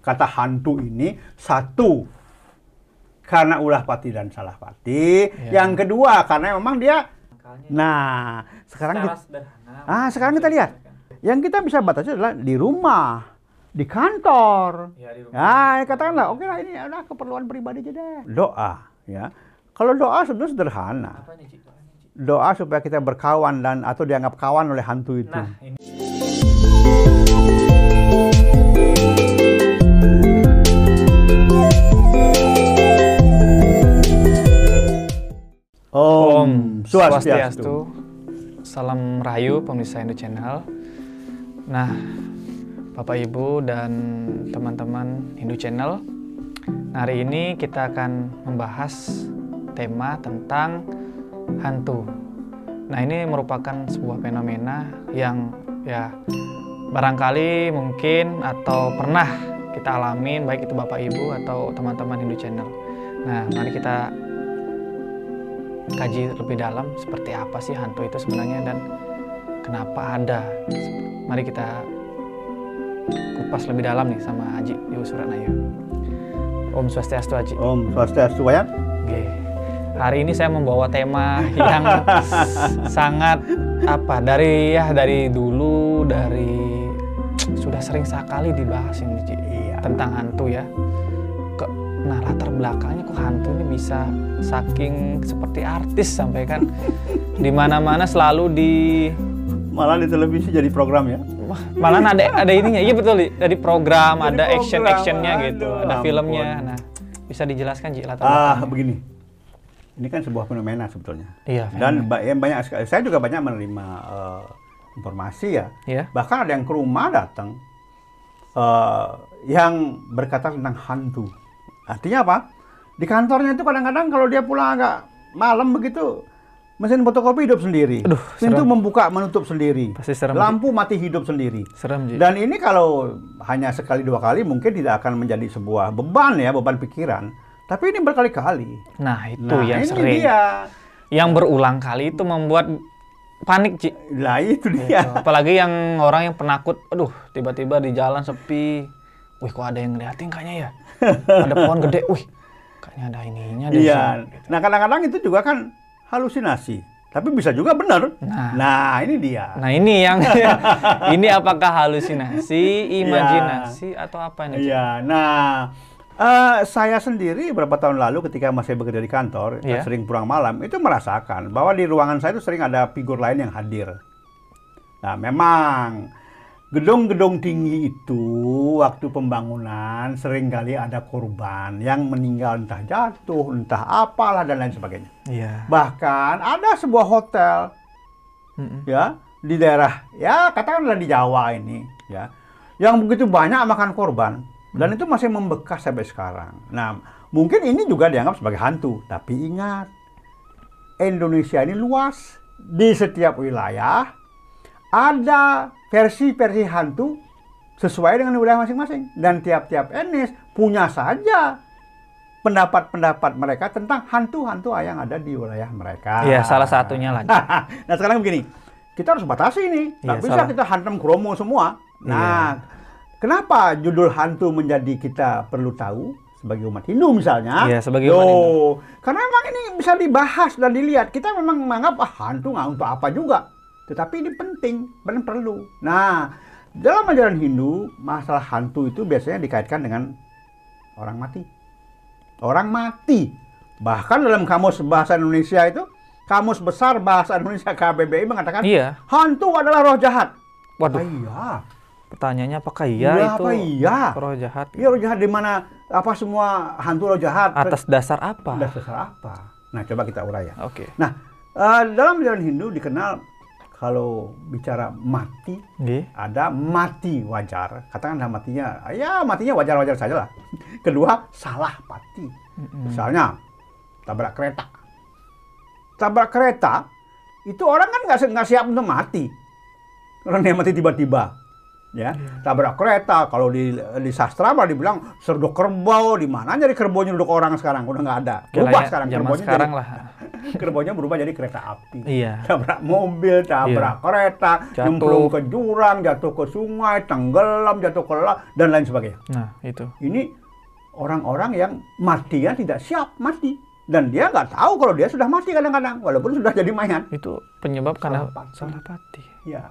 kata hantu ini satu karena ulah pati dan salah pati. Ya. Yang kedua karena memang dia Makanya nah sekarang secara kita, sederhana. ah sekarang kita lihat yang kita bisa batasi adalah di rumah, di kantor. Ya, di rumah. Ya, katakanlah oke lah ini adalah keperluan pribadi aja deh. Doa ya. Kalau doa sebenarnya sederhana. Doa supaya kita berkawan dan atau dianggap kawan oleh hantu itu. Nah, ini Om Swastiastu. Salam Rahayu pemirsa Indo Channel. Nah, Bapak Ibu dan teman-teman Hindu Channel, hari ini kita akan membahas tema tentang hantu. Nah, ini merupakan sebuah fenomena yang ya barangkali mungkin atau pernah kita alamin baik itu Bapak Ibu atau teman-teman Hindu Channel. Nah, mari kita kaji lebih dalam seperti apa sih hantu itu sebenarnya dan kenapa ada. Mari kita kupas lebih dalam nih sama Haji di Suratnaya. Om Swastiastu Haji. Om Swastiastu ya. Oke. Hari ini saya membawa tema yang sangat apa dari ya dari dulu dari sudah sering sekali dibahas ini Ji, Iya. tentang hantu ya. Nah latar belakangnya kok hantu ini bisa saking seperti artis sampai kan di mana-mana selalu di Malah di televisi jadi program ya. malah ada ada ininya iya betul dari program Jadi ada action program, actionnya gitu aduh, ada ampun. filmnya nah bisa dijelaskan Ji latar Ah, begini. Ini kan sebuah fenomena sebetulnya. iya Dan yang banyak sekali, saya juga banyak menerima eh, informasi ya. ya Bahkan ada yang ke rumah datang eh, yang berkata tentang hantu. Artinya apa? Di kantornya itu kadang-kadang kalau dia pulang agak malam begitu, mesin fotokopi hidup sendiri. Aduh, Pintu serem. membuka menutup sendiri. Pasti serem, Ji. Lampu mati hidup sendiri. serem Ji. Dan ini kalau hanya sekali dua kali mungkin tidak akan menjadi sebuah beban ya, beban pikiran. Tapi ini berkali-kali. Nah, itu Nah, yang ini sering. dia. Yang berulang kali itu membuat panik, Ci. Lah itu dia. Apalagi yang orang yang penakut, aduh, tiba-tiba di jalan sepi. Wih, kok ada yang ngeliatin kayaknya ya? Ada pohon gede, wih, kayaknya ada ininya deh. Iya. Ci. Nah, kadang-kadang itu juga kan halusinasi. Tapi bisa juga benar. Nah. Nah, ini dia. Nah, ini yang ini apakah halusinasi, imajinasi atau apa ini? Iya. Nah, eh, saya sendiri beberapa tahun lalu ketika masih bekerja di kantor, Iya. sering pulang malam, itu merasakan bahwa di ruangan saya itu sering ada figur lain yang hadir. Nah, memang gedung-gedung tinggi itu waktu pembangunan sering kali ada korban yang meninggal entah jatuh, entah apalah dan lain sebagainya. Iya. Bahkan ada sebuah hotel Mm-mm. ya di daerah ya katakanlah di Jawa ini ya yang begitu banyak makan korban dan itu masih membekas sampai sekarang. Nah, mungkin ini juga dianggap sebagai hantu, tapi ingat Indonesia ini luas di setiap wilayah ada versi-versi hantu sesuai dengan wilayah masing-masing dan tiap-tiap etnis punya saja pendapat-pendapat mereka tentang hantu-hantu yang ada di wilayah mereka. Iya, salah satunya lah. Ci. nah sekarang begini, kita harus batasi nih. Nggak Iya, bisa salah. kita hantam kromo semua. Nah, kenapa judul hantu menjadi kita perlu tahu sebagai umat Hindu misalnya? Iya, sebagai umat Hindu. Karena memang ini bisa dibahas dan dilihat. Kita memang menganggap ah, hantu nggak untuk apa juga. Tetapi ini penting, benar perlu. Nah, dalam ajaran Hindu, masalah hantu itu biasanya dikaitkan dengan orang mati. Orang mati. Bahkan dalam kamus bahasa Indonesia itu, kamus besar bahasa Indonesia KBBI mengatakan Iya. hantu adalah roh jahat. Waduh, Ah, iya. pertanyaannya apakah iya, Iya, itu apa iya? roh jahat? Iya roh jahat di mana apa semua hantu roh jahat? Atas dasar apa? Atas dasar apa? Nah, coba kita urai ya. Oke. Nah, eh, dalam ajaran Hindu dikenal kalau bicara mati Nggih. ada mati wajar. Katakanlah matinya, ya matinya wajar-wajar saja lah. Kedua, salah mati. Misalnya, tabrak kereta. Tabrak kereta, itu orang kan nggak nggak siap untuk mati. Orang yang mati tiba-tiba. Ya, tabrak kereta. Kalau di di sastra malah dibilang serdok kerbau. Di mana jadi kerbaunya duduk orang sekarang? Udah nggak ada. Berubah sekarang kerbaunya sekarang jadi- lah. Kerbaunya berubah jadi kereta api. Iya. Tabrak mobil, tabrak kereta, Jatuh. nyemplung ke jurang, jatuh ke sungai, tenggelam, jatuh ke laut, dan lain sebagainya. Nah, itu. Ini orang-orang yang matinya tidak siap mati. Dan dia nggak tahu kalau dia sudah mati kadang-kadang, walaupun sudah jadi mayat. Itu penyebab karena Salah pati. salah pati. Ya,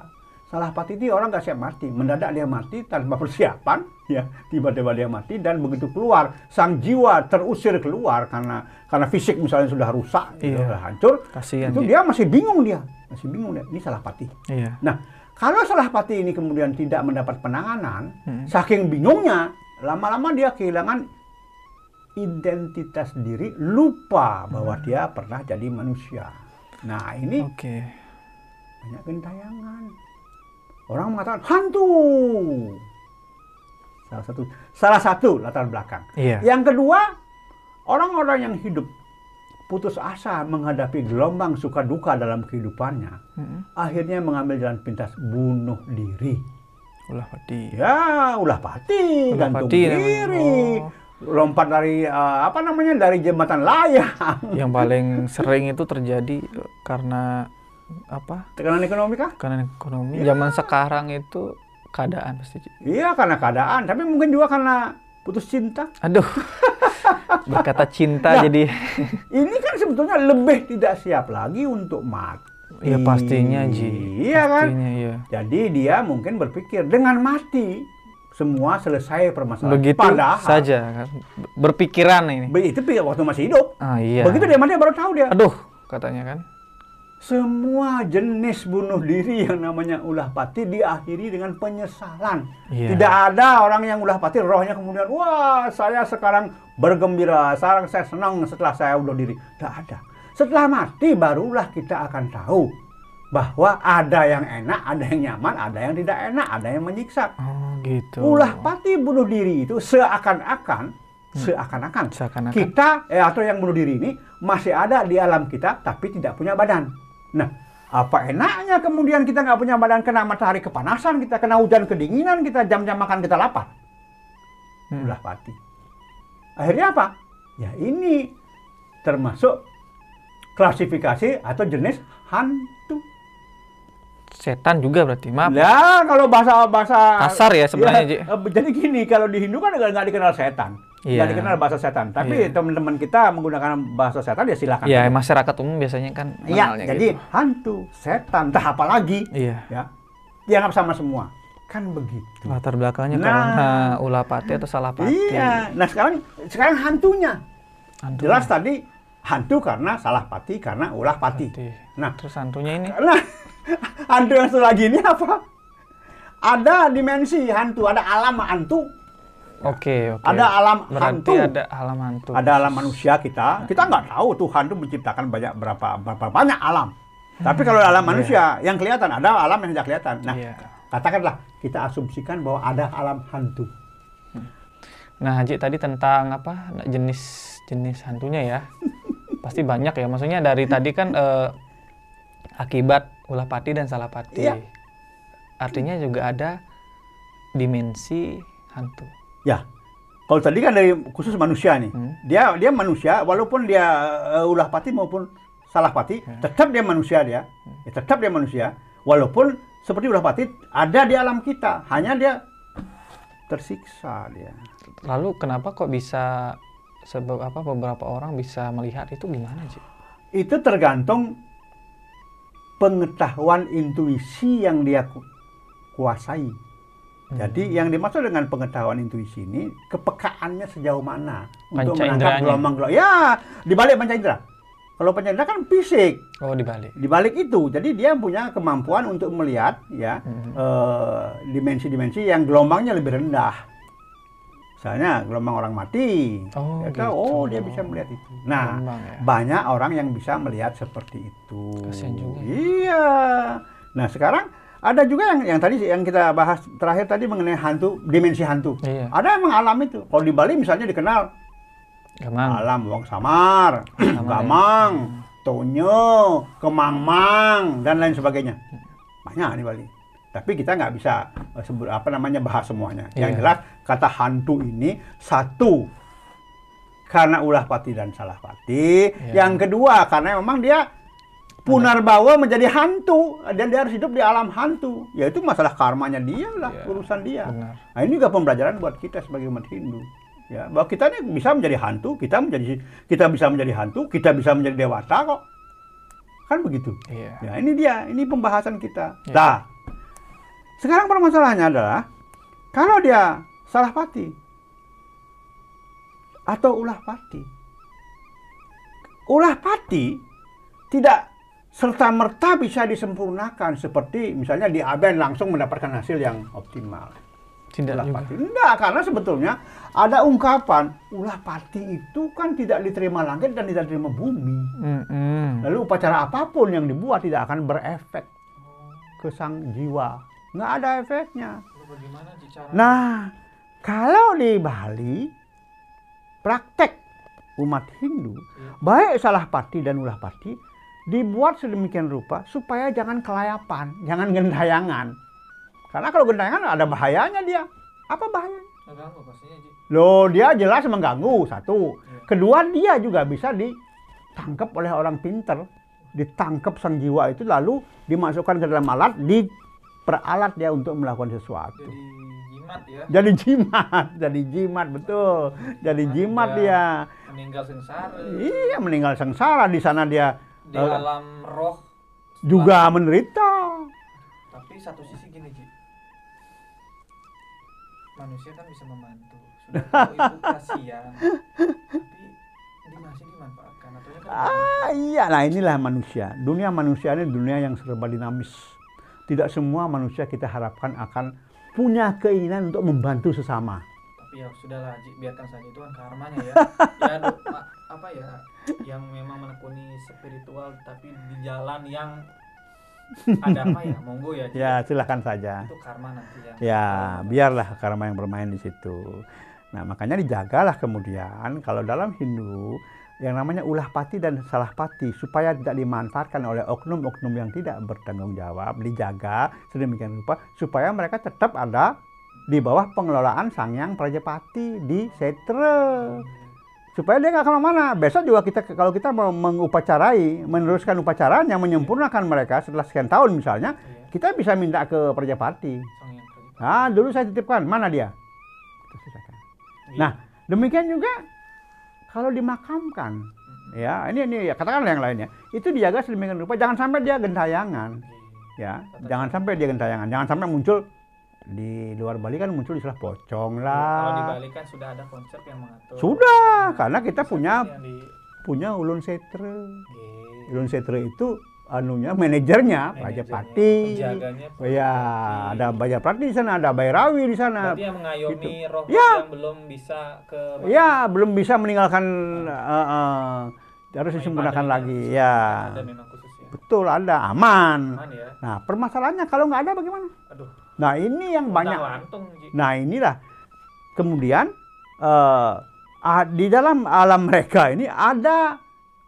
salah pati itu orang nggak siap mati. Mendadak dia mati tanpa persiapan, ya tiba-tiba dia mati dan begitu keluar sang jiwa terusir keluar karena karena fisik misalnya sudah rusak, gitu, Iya. sudah hancur. Kasihan itu Ji. dia masih bingung dia, masih bingung dia. Ini salah pati. Iya. Nah, kalau salah pati ini kemudian tidak mendapat penanganan, Hmm. saking bingungnya, lama-lama dia kehilangan identitas diri, lupa bahwa Hmm. dia pernah jadi manusia. Nah, ini Oke. banyak gentayangan. Orang mengatakan hantu. Salah satu salah satu latar belakang. Iya. Yang kedua, orang-orang yang hidup putus asa menghadapi gelombang suka duka dalam kehidupannya, Mm-mm. akhirnya mengambil jalan pintas bunuh diri. Ulah pati. Ya, ulah pati, Ulah gantung pati diri, Oh. lompat dari eh, apa namanya dari jembatan layang. Yang paling sering itu terjadi karena apa? Tekanan ekonomi kah? Karena ekonomi. Iya. Zaman sekarang itu keadaan pasti. Iya, karena keadaan, tapi mungkin juga karena putus cinta. Aduh. Berkata cinta Nah. jadi Ini kan sebetulnya lebih tidak siap lagi untuk mati. ya pastinya Ji. Iya kan? Pastinya iya. Jadi dia mungkin berpikir dengan mati semua selesai permasalahan. Begitu Padahal saja kan. Berpikiran ini. itu waktu masih hidup. Ah iya. Begitu dia mati baru tahu dia. Aduh, katanya kan. Semua jenis bunuh diri yang namanya ulah pati diakhiri dengan penyesalan. Iya. Tidak ada orang yang ulah pati rohnya kemudian wah saya sekarang bergembira, sekarang saya senang setelah saya bunuh diri. Tidak ada. Setelah mati barulah kita akan tahu bahwa ada yang enak, ada yang nyaman, ada yang tidak enak, ada yang menyiksa. Oh, gitu. Ulah pati bunuh diri itu seakan-akan seakan-akan Seakan-akan. kita eh, atau yang bunuh diri ini masih ada di alam kita tapi tidak punya badan. Nah, apa enaknya kemudian kita nggak punya badan kena matahari kepanasan, kita kena hujan kedinginan, kita jam-jam makan kita lapar. Hmm. Ulah pati. Akhirnya apa? Ya ini termasuk klasifikasi atau jenis hantu. Setan juga berarti. Maaf. Nah, kalau bahasa bahasa Kasar ya sebenarnya, Ji. eh, jadi gini, kalau di Hindu kan nggak dikenal setan, Iya. nggak dikenal bahasa setan. Tapi Iya. teman-teman kita menggunakan bahasa setan ya silakan. Ya, masyarakat umum biasanya kan Iya, jadi gitu. hantu, setan, entah apa lagi, Iya. ya, dianggap sama semua. Kan begitu. Latar belakangnya Nah. karena ulah pati atau salah pati. Iya. Nah sekarang sekarang hantunya. Hantu. Jelas tadi hantu karena salah pati karena ulah pati. Pati. Nah, Terus hantunya ini nah hantu yang satu lagi ini apa? Ada dimensi hantu, ada alam hantu, Oke, oke. ada alam Berarti hantu. ada alam hantu. ada alam manusia kita. Kita nggak tahu tuh hantu menciptakan banyak berapa berapa banyak alam. Tapi kalau alam manusia yang kelihatan ada alam yang tidak kelihatan. Nah, Iya. katakanlah kita asumsikan bahwa ada alam hantu. Nah, Haji tadi tentang apa jenis-jenis hantunya ya. Pasti banyak ya. Maksudnya dari tadi kan eh, akibat ulah pati dan salah pati. Iya. Artinya juga ada dimensi hantu. Ya, kalau tadi kan dari khusus manusia nih, Hmm. dia dia manusia walaupun dia eh, ulah pati maupun salah pati, Ya. tetap dia manusia dia, Ya, tetap dia manusia walaupun seperti ulah pati ada di alam kita, hanya dia tersiksa dia. Lalu kenapa kok bisa sebab apa beberapa orang bisa melihat itu gimana sih? Itu tergantung pengetahuan intuisi yang dia ku- kuasai. Jadi yang dimaksud dengan pengetahuan intuisi ini kepekaannya sejauh mana untuk menangkap inderanya. gelombang-gelombang. Ya, dibalik panca indera. Kalau panca indera kan fisik, Oh dibalik. di balik itu, jadi dia punya kemampuan untuk melihat ya Mhm. eh, dimensi-dimensi yang gelombangnya lebih rendah. Misalnya gelombang orang mati, Oh, ya gitu. oh dia bisa melihat itu. Nah, Gelombang ya. banyak orang yang bisa melihat seperti itu. Kasihan juga ya. Iya. Nah sekarang ada juga yang yang tadi yang kita bahas terakhir tadi mengenai hantu, dimensi hantu. Iya. Ada emang alam itu. Kalau di Bali misalnya dikenal Gamang. alam Wong Samar, Samar, ya. Gamang, Tonyo, Kemangmang dan lain sebagainya. Banyak di Bali. Tapi kita nggak bisa eh, sebut apa namanya bahas semuanya. Yang Iya. jelas kata hantu ini satu karena ulah pati dan salah pati. Iya. Yang kedua karena memang dia punarbawa menjadi hantu dan dia harus hidup di alam hantu. Ya itu masalah karmanya dia lah, Iya, urusan dia. benar. Nah ini juga pembelajaran buat kita sebagai umat Hindu. Ya, bahwa kita ini bisa menjadi hantu, kita menjadi kita bisa menjadi hantu, kita bisa menjadi dewata kok. Kan begitu. Iya. Ya, ini dia, ini pembahasan kita. Ya. Nah, sekarang permasalahannya adalah kalau dia salah pati atau ulah pati. Ulah pati tidak serta merta bisa disempurnakan seperti misalnya di Aben langsung mendapatkan hasil yang optimal. Tidak Ulah juga. pati. Enggak, karena sebetulnya ada ungkapan ulah pati itu kan tidak diterima langit dan tidak diterima bumi. Mm-mm. Lalu upacara apa pun yang dibuat tidak akan berefek ke sang jiwa. Nggak ada efeknya. Nah, kalau di Bali, praktek umat Hindu, baik salah pati dan ulah pati, dibuat sedemikian rupa supaya jangan kelayapan, jangan gentayangan. Karena kalau gentayangan ada bahayanya dia. Apa bahayanya? Mengganggu pastinya, Ji. Loh, dia jelas mengganggu, satu. Iya. Kedua, dia juga bisa ditangkap oleh orang pinter. Ditangkap sang jiwa itu lalu dimasukkan ke dalam alat, diperalat dia untuk melakukan sesuatu. Jadi jimat ya. Jadi jimat, jadi jimat betul. Jadi Jimat dia. Meninggal sengsara. Iya, meninggal sengsara di sana dia Di eh, alam roh. juga menderita. Tapi satu sisi gini, Ji. Manusia kan bisa membantu. Sudah itu kasihan. Tapi dia masih dimanfaatkan. Atau kan Ah, iya, nah inilah manusia. Dunia manusia ini dunia yang serba dinamis. Tidak semua manusia kita harapkan akan punya keinginan untuk membantu sesama. Tapi ya sudahlah Ji, biarkan saja itu kan karmanya ya ya apa ya yang memang menekuni spiritual tapi di jalan yang ada apa ya monggo ya Ji. Ya, silahkan saja. itu karma nanti ya Ya, biarlah karma yang bermain di situ. Nah, makanya dijagalah kemudian kalau dalam Hindu yang namanya ulah pati dan salah pati supaya tidak dimanfaatkan oleh oknum-oknum yang tidak bertanggung jawab, dijaga sedemikian rupa supaya mereka tetap ada di bawah pengelolaan Sangyang Prajapati di Setre. Supaya dia nggak ke mana-mana. Besok juga kita kalau kita mau mengupacarai, meneruskan upacara yang menyempurnakan mereka setelah sekian tahun misalnya, Iya. kita bisa minta ke Prajapati. Sang yang tadi. Ah, dulu saya titipkan, mana dia? Sisakan. Iya. Nah, demikian juga kalau dimakamkan, ya ini ini ya katakanlah yang lainnya, itu dijaga sedemikian rupa, jangan sampai dia gentayangan, Iya. ya, jangan sampai dia gentayangan, jangan sampai muncul di luar Bali kan muncul istilah pocong Iya, kalau di lah. Bali kan sudah ada konsep yang mengatur Sudah, Nah, karena kita punya di punya ulun setre. Iya. Ulun setre itu anunya manajernya Prajapati. penjaganya Ya, Prajapati. ada Bajapati di sana, ada Bairawi di sana. berarti yang mengayomi gitu. roh Ya. yang belum bisa ke Ya, belum bisa meninggalkan eh, eh, harus disempurnakan lagi. Ya. ada memang khusus ya Betul, ada aman. aman ya Nah, permasalahannya kalau nggak ada bagaimana? aduh Nah, ini yang banyak. Nah, inilah kemudian eh, ah, di dalam alam mereka ini ada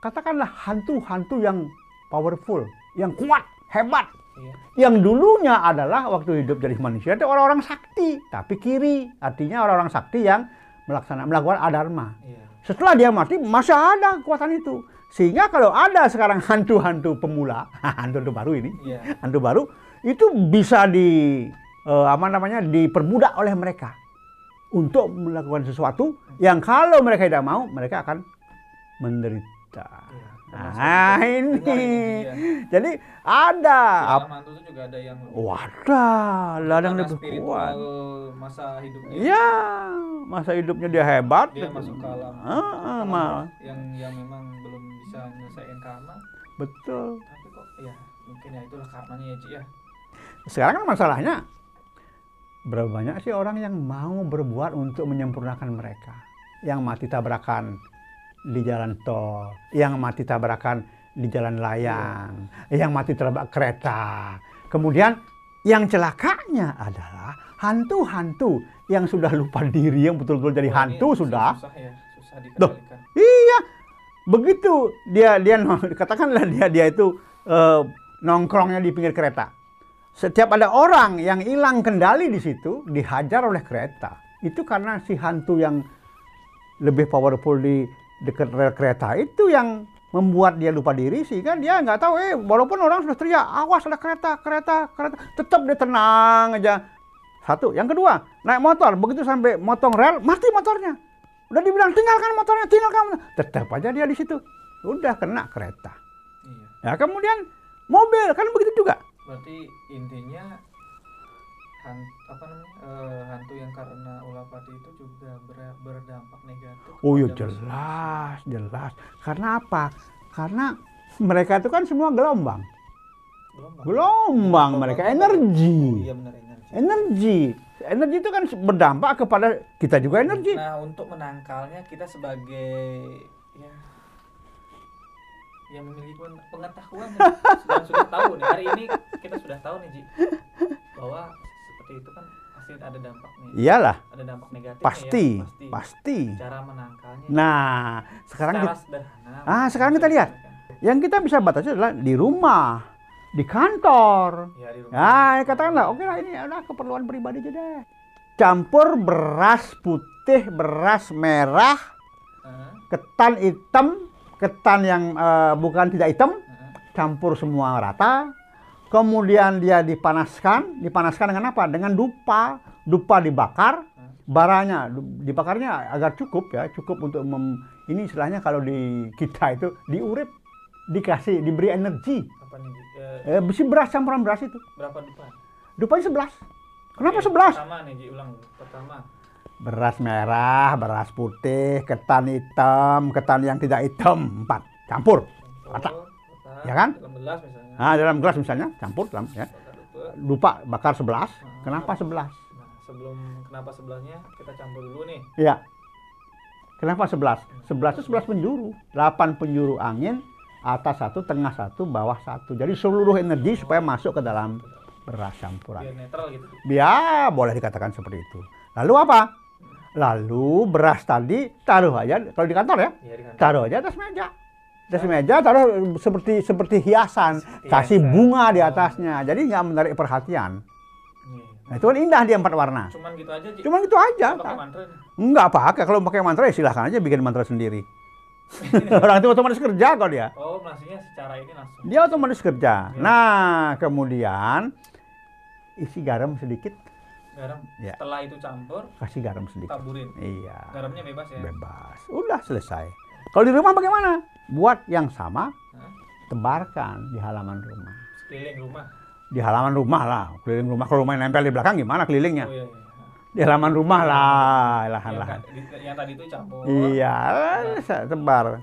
katakanlah hantu-hantu yang powerful, yang kuat, hebat. Iya. Yang dulunya adalah waktu hidup jadi manusia itu orang-orang sakti, tapi kiri, artinya orang-orang sakti yang melaksanakan melakukan adharma. Iya. Setelah dia mati masih ada kekuatan itu. Sehingga kalau ada sekarang hantu-hantu pemula, hantu-hantu baru ini, Iya. hantu baru itu bisa di eh, apa namanya diperbudak oleh mereka untuk melakukan sesuatu yang kalau mereka tidak mau mereka akan menderita. Iya. Nah ini, ya. jadi ada hantu itu juga ada yang Wadah, ladang lebih kuat. masa hidupnya Iya, masa hidupnya dia hebat. dia masuk ke alam, Ah, ah, alam yang yang memang belum bisa menyelesaikan karma Betul. tapi kok ya mungkin ya itulah karmanya ya ya Sekarang kan masalahnya berapa banyak sih orang yang mau berbuat untuk menyempurnakan mereka? Yang mati tabrakan di jalan tol, yang mati tabrakan di jalan layang, yang mati terabak kereta. Kemudian yang celakanya adalah hantu-hantu yang sudah lupa diri, yang betul-betul jadi ini hantu sudah. susah ya susah Loh. dikendalikan Iya, begitu dia dia katakanlah dia dia itu eh, nongkrongnya di pinggir kereta. Setiap ada orang yang hilang kendali di situ dihajar oleh kereta. Itu karena si hantu yang lebih powerful di dekat rel kereta itu yang membuat dia lupa diri sih kan dia nggak tahu eh walaupun orang sudah teriak awas ada kereta kereta kereta. Tetap dia tenang aja. Satu. Yang kedua naik motor. Begitu sampai motong rel mati motornya. Udah dibilang tinggalkan motornya tinggalkan tetap aja dia di situ. Udah kena kereta. Ya kemudian mobil kan begitu juga Berarti intinya han- apa namanya eh, hantu yang karena ulah pati itu juga ber- berdampak negatif. Oh iya jelas, jelas. Karena apa? Karena mereka itu kan semua gelombang. Gelombang. Gelombang mereka Oh, energi. iya benar energi. Energi. Energi itu kan berdampak kepada kita juga energi. Nah untuk menangkalnya kita sebagai ya yang memiliki pen- pengetahuan sudah sudah tahu nih hari ini kita sudah tahu nih Ji bahwa seperti itu kan pasti ada dampaknya Iyalah, ada dampak negatifnya pasti, ya, pasti pasti. cara menangkalnya Nah, sekarang kita, sederhana Ah, sekarang kita lihat. yang kita bisa batasi adalah di rumah, di kantor. ya, di rumah. Ya, katakanlah, oke lah ini adalah keperluan pribadi aja deh. Campur beras putih, beras merah, Heeh, ketan hitam, ketan yang eh, bukan tidak hitam, campur semua rata. Kemudian dia dipanaskan, dipanaskan dengan apa? Dengan dupa, dupa dibakar, baranya dibakarnya agar cukup ya, cukup untuk mem, ini istilahnya kalau di kita itu diurip, dikasih, diberi energi. apa nih? Eh, Eh, besi beras campuran beras itu, berapa depan dupanya 11. Kenapa Oke, 11? pertama nih Ji ulang dulu. pertama Beras merah, beras putih, ketan hitam, ketan yang tidak hitam, empat campur. Rata. letak Ya kan? dalam gelas misalnya Nah, dalam gelas misalnya, campur dalam ya. Lupa bakar 11. Kenapa 11? Nah, sebelum kenapa sebelahnya kita campur dulu nih. Iya. Kenapa 11? 11 itu 11 penjuru. 8 penjuru angin, atas satu, tengah satu, bawah satu. Jadi seluruh energi supaya masuk ke dalam beras campuran. Biar netral gitu. Ya, boleh dikatakan seperti itu. Lalu apa? Lalu beras tadi taruh aja kalau di kantor ya, Iya di kantor. taruh aja atas meja. Atas meja taruh seperti seperti hiasan, Seperti kasih hiasan. bunga di Oh. atasnya. Jadi nggak menarik perhatian. Nih. Nah, itu kan indah dia empat warna. Cuman gitu aja. Cuman itu aja. Pakai mantra. Enggak pakai kalau pakai mantra ya silahkan aja bikin mantra sendiri. Orang itu otomatis kerja kok dia. Oh, maksudnya secara ini langsung. Dia otomatis kerja. Iya. Nah, kemudian isi garam sedikit, Garam. Ya. Setelah itu campur, kasih garam sedikit. taburin. Iya. Garamnya bebas ya. Bebas. Udah selesai. Kalau di rumah bagaimana? Buat yang sama, Hah? tebarkan di halaman rumah. Sekeliling rumah. Di halaman rumah lah, keliling rumah. Kalau rumah nempel di belakang gimana kelilingnya? Oh iya iya. Di halaman rumah lah, Yang, lahan-lahan. tadi- yang tadi itu campur. Iya, saya tebar.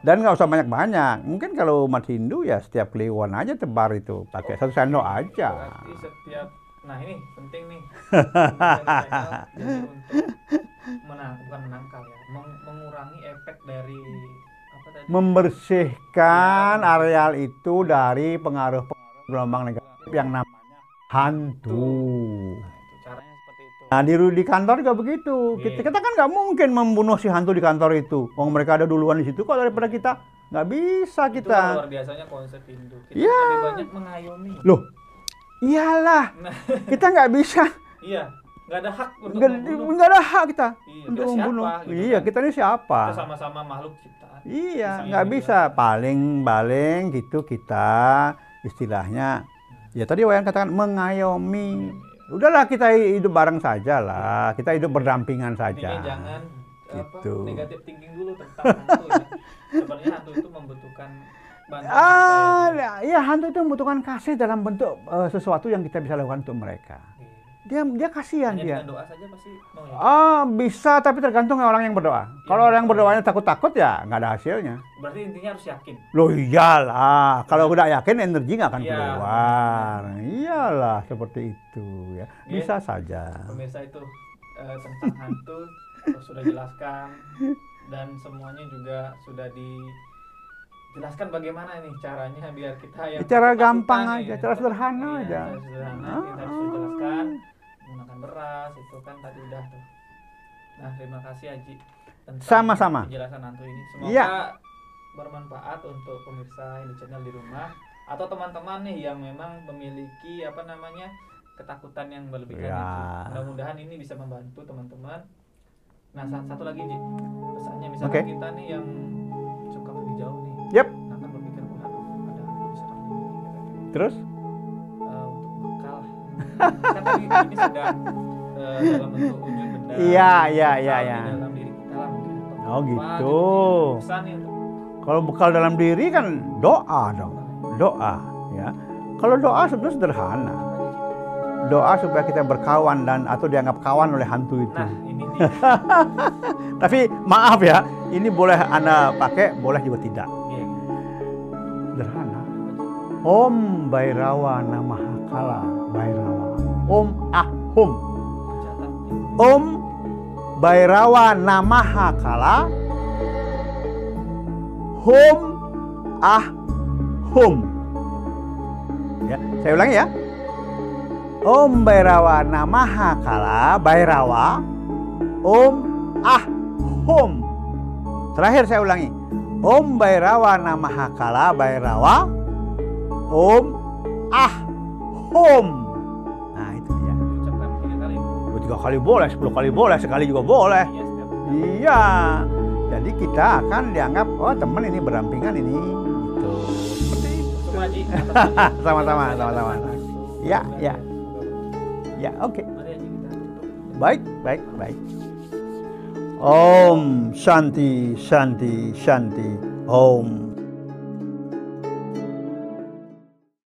Dan nggak usah banyak-banyak. Mungkin kalau umat Hindu ya setiap kliwon aja tebar itu. Pakai satu sendok aja. Berarti setiap nah ini penting nih menang bukan menangkal ya meng- mengurangi efek dari apa tadi Membersihkan areal itu dari pengaruh-pengaruh gelombang negatif yang namanya hantu. nah, itu caranya seperti itu Nah di, di kantor juga begitu. Kita, Iya. kita kan nggak mungkin membunuh si hantu di kantor itu. Oh mereka ada duluan di situ kok daripada kita. Nggak bisa itu kita. luar biasanya konsep Hindu kita Iya. lebih banyak mengayomi Loh, iyalah kita nggak bisa. iya nggak ada hak untuk Nggak membunuh nggak ada hak kita iya, untuk kita membunuh. siapa, gitu iya kan? kita ini siapa? kita sama-sama makhluk ciptaan Iya, nggak ini bisa. Paling baling gitu kita istilahnya. Ya tadi Wayan katakan mengayomi. Udahlah kita hidup bareng saja lah. Kita hidup berdampingan saja. jangan Gitu. apa negatif thinking dulu tentang hantu ya sebenarnya hantu itu membutuhkan bantuan Ah, kita ya, ya hantu itu membutuhkan kasih dalam bentuk eh, sesuatu yang kita bisa lakukan untuk mereka. Ji. Dia dia kasihan hanya dia. doa saja pasti mau ya Ah, bisa tapi tergantung orang yang berdoa. Kalau Iya. orang yang berdoanya takut-takut ya nggak ada hasilnya. berarti intinya harus yakin Loh iyalah, kalau udah yakin energi nggak akan Iya. keluar. Iyalah seperti itu ya. Iya. Bisa saja. pemirsa itu eh, tentang hantu sudah jelaskan dan semuanya juga sudah dijelaskan bagaimana nih caranya biar kita yang Cara gampang aja, ya. cara sederhana Iya, aja. cara sederhana Ah, kita sudah jelaskan menggunakan beras itu kan tadi udah tuh nah terima kasih Aji tentang Sama-sama. penjelasan hantu ini semoga Iya. bermanfaat untuk pemirsa Indo Channel di rumah atau teman-teman nih yang memang memiliki apa namanya ketakutan yang berlebihan Ya. itu. Mudah-mudahan ini bisa membantu teman-teman. Nah, sa- satu lagi Ji, pesannya misalnya Oke. kita nih yang Yep. kan berpikir, waduh, ada ini, gitu. Terus? Eh, untuk bekal. kan tadi ini sudah eh, dalam bentuk wujud benda. Iya, iya, iya, iya. Dalam diri kita lah mungkin. Oh, gitu. Ji. Pesan untuk Kalau bekal dalam diri kan doa dong. Doa, ya. Kalau doa sebenarnya sederhana. Doa supaya kita berkawan dan atau dianggap kawan oleh hantu itu. Nah, ini. Tapi maaf ya, ini boleh Anda pakai, boleh juga tidak. Om Bairawa Namahakala Bairawa. Om Ahum. Om Bairawa Namahakala Hum Ah Hum. Ya, saya ulangi ya. Om Bairawa Namahakala Bairawa Om Ah Hum. Terakhir saya ulangi. Om Bairawa Namahakala Bairawa Om Ah Hum. Nah, itu dia. Ucapkan tiga kali. Dua, tiga kali boleh, sepuluh kali boleh, sekali juga boleh. Iya, Iya. Jadi kita akan dianggap oh teman ini berampingan ini gitu. Seperti itu. Sama-sama, sama-sama. Ya, ya. Ya, oke. Tutup. Baik, baik, baik. Om Shanti Shanti Shanti Om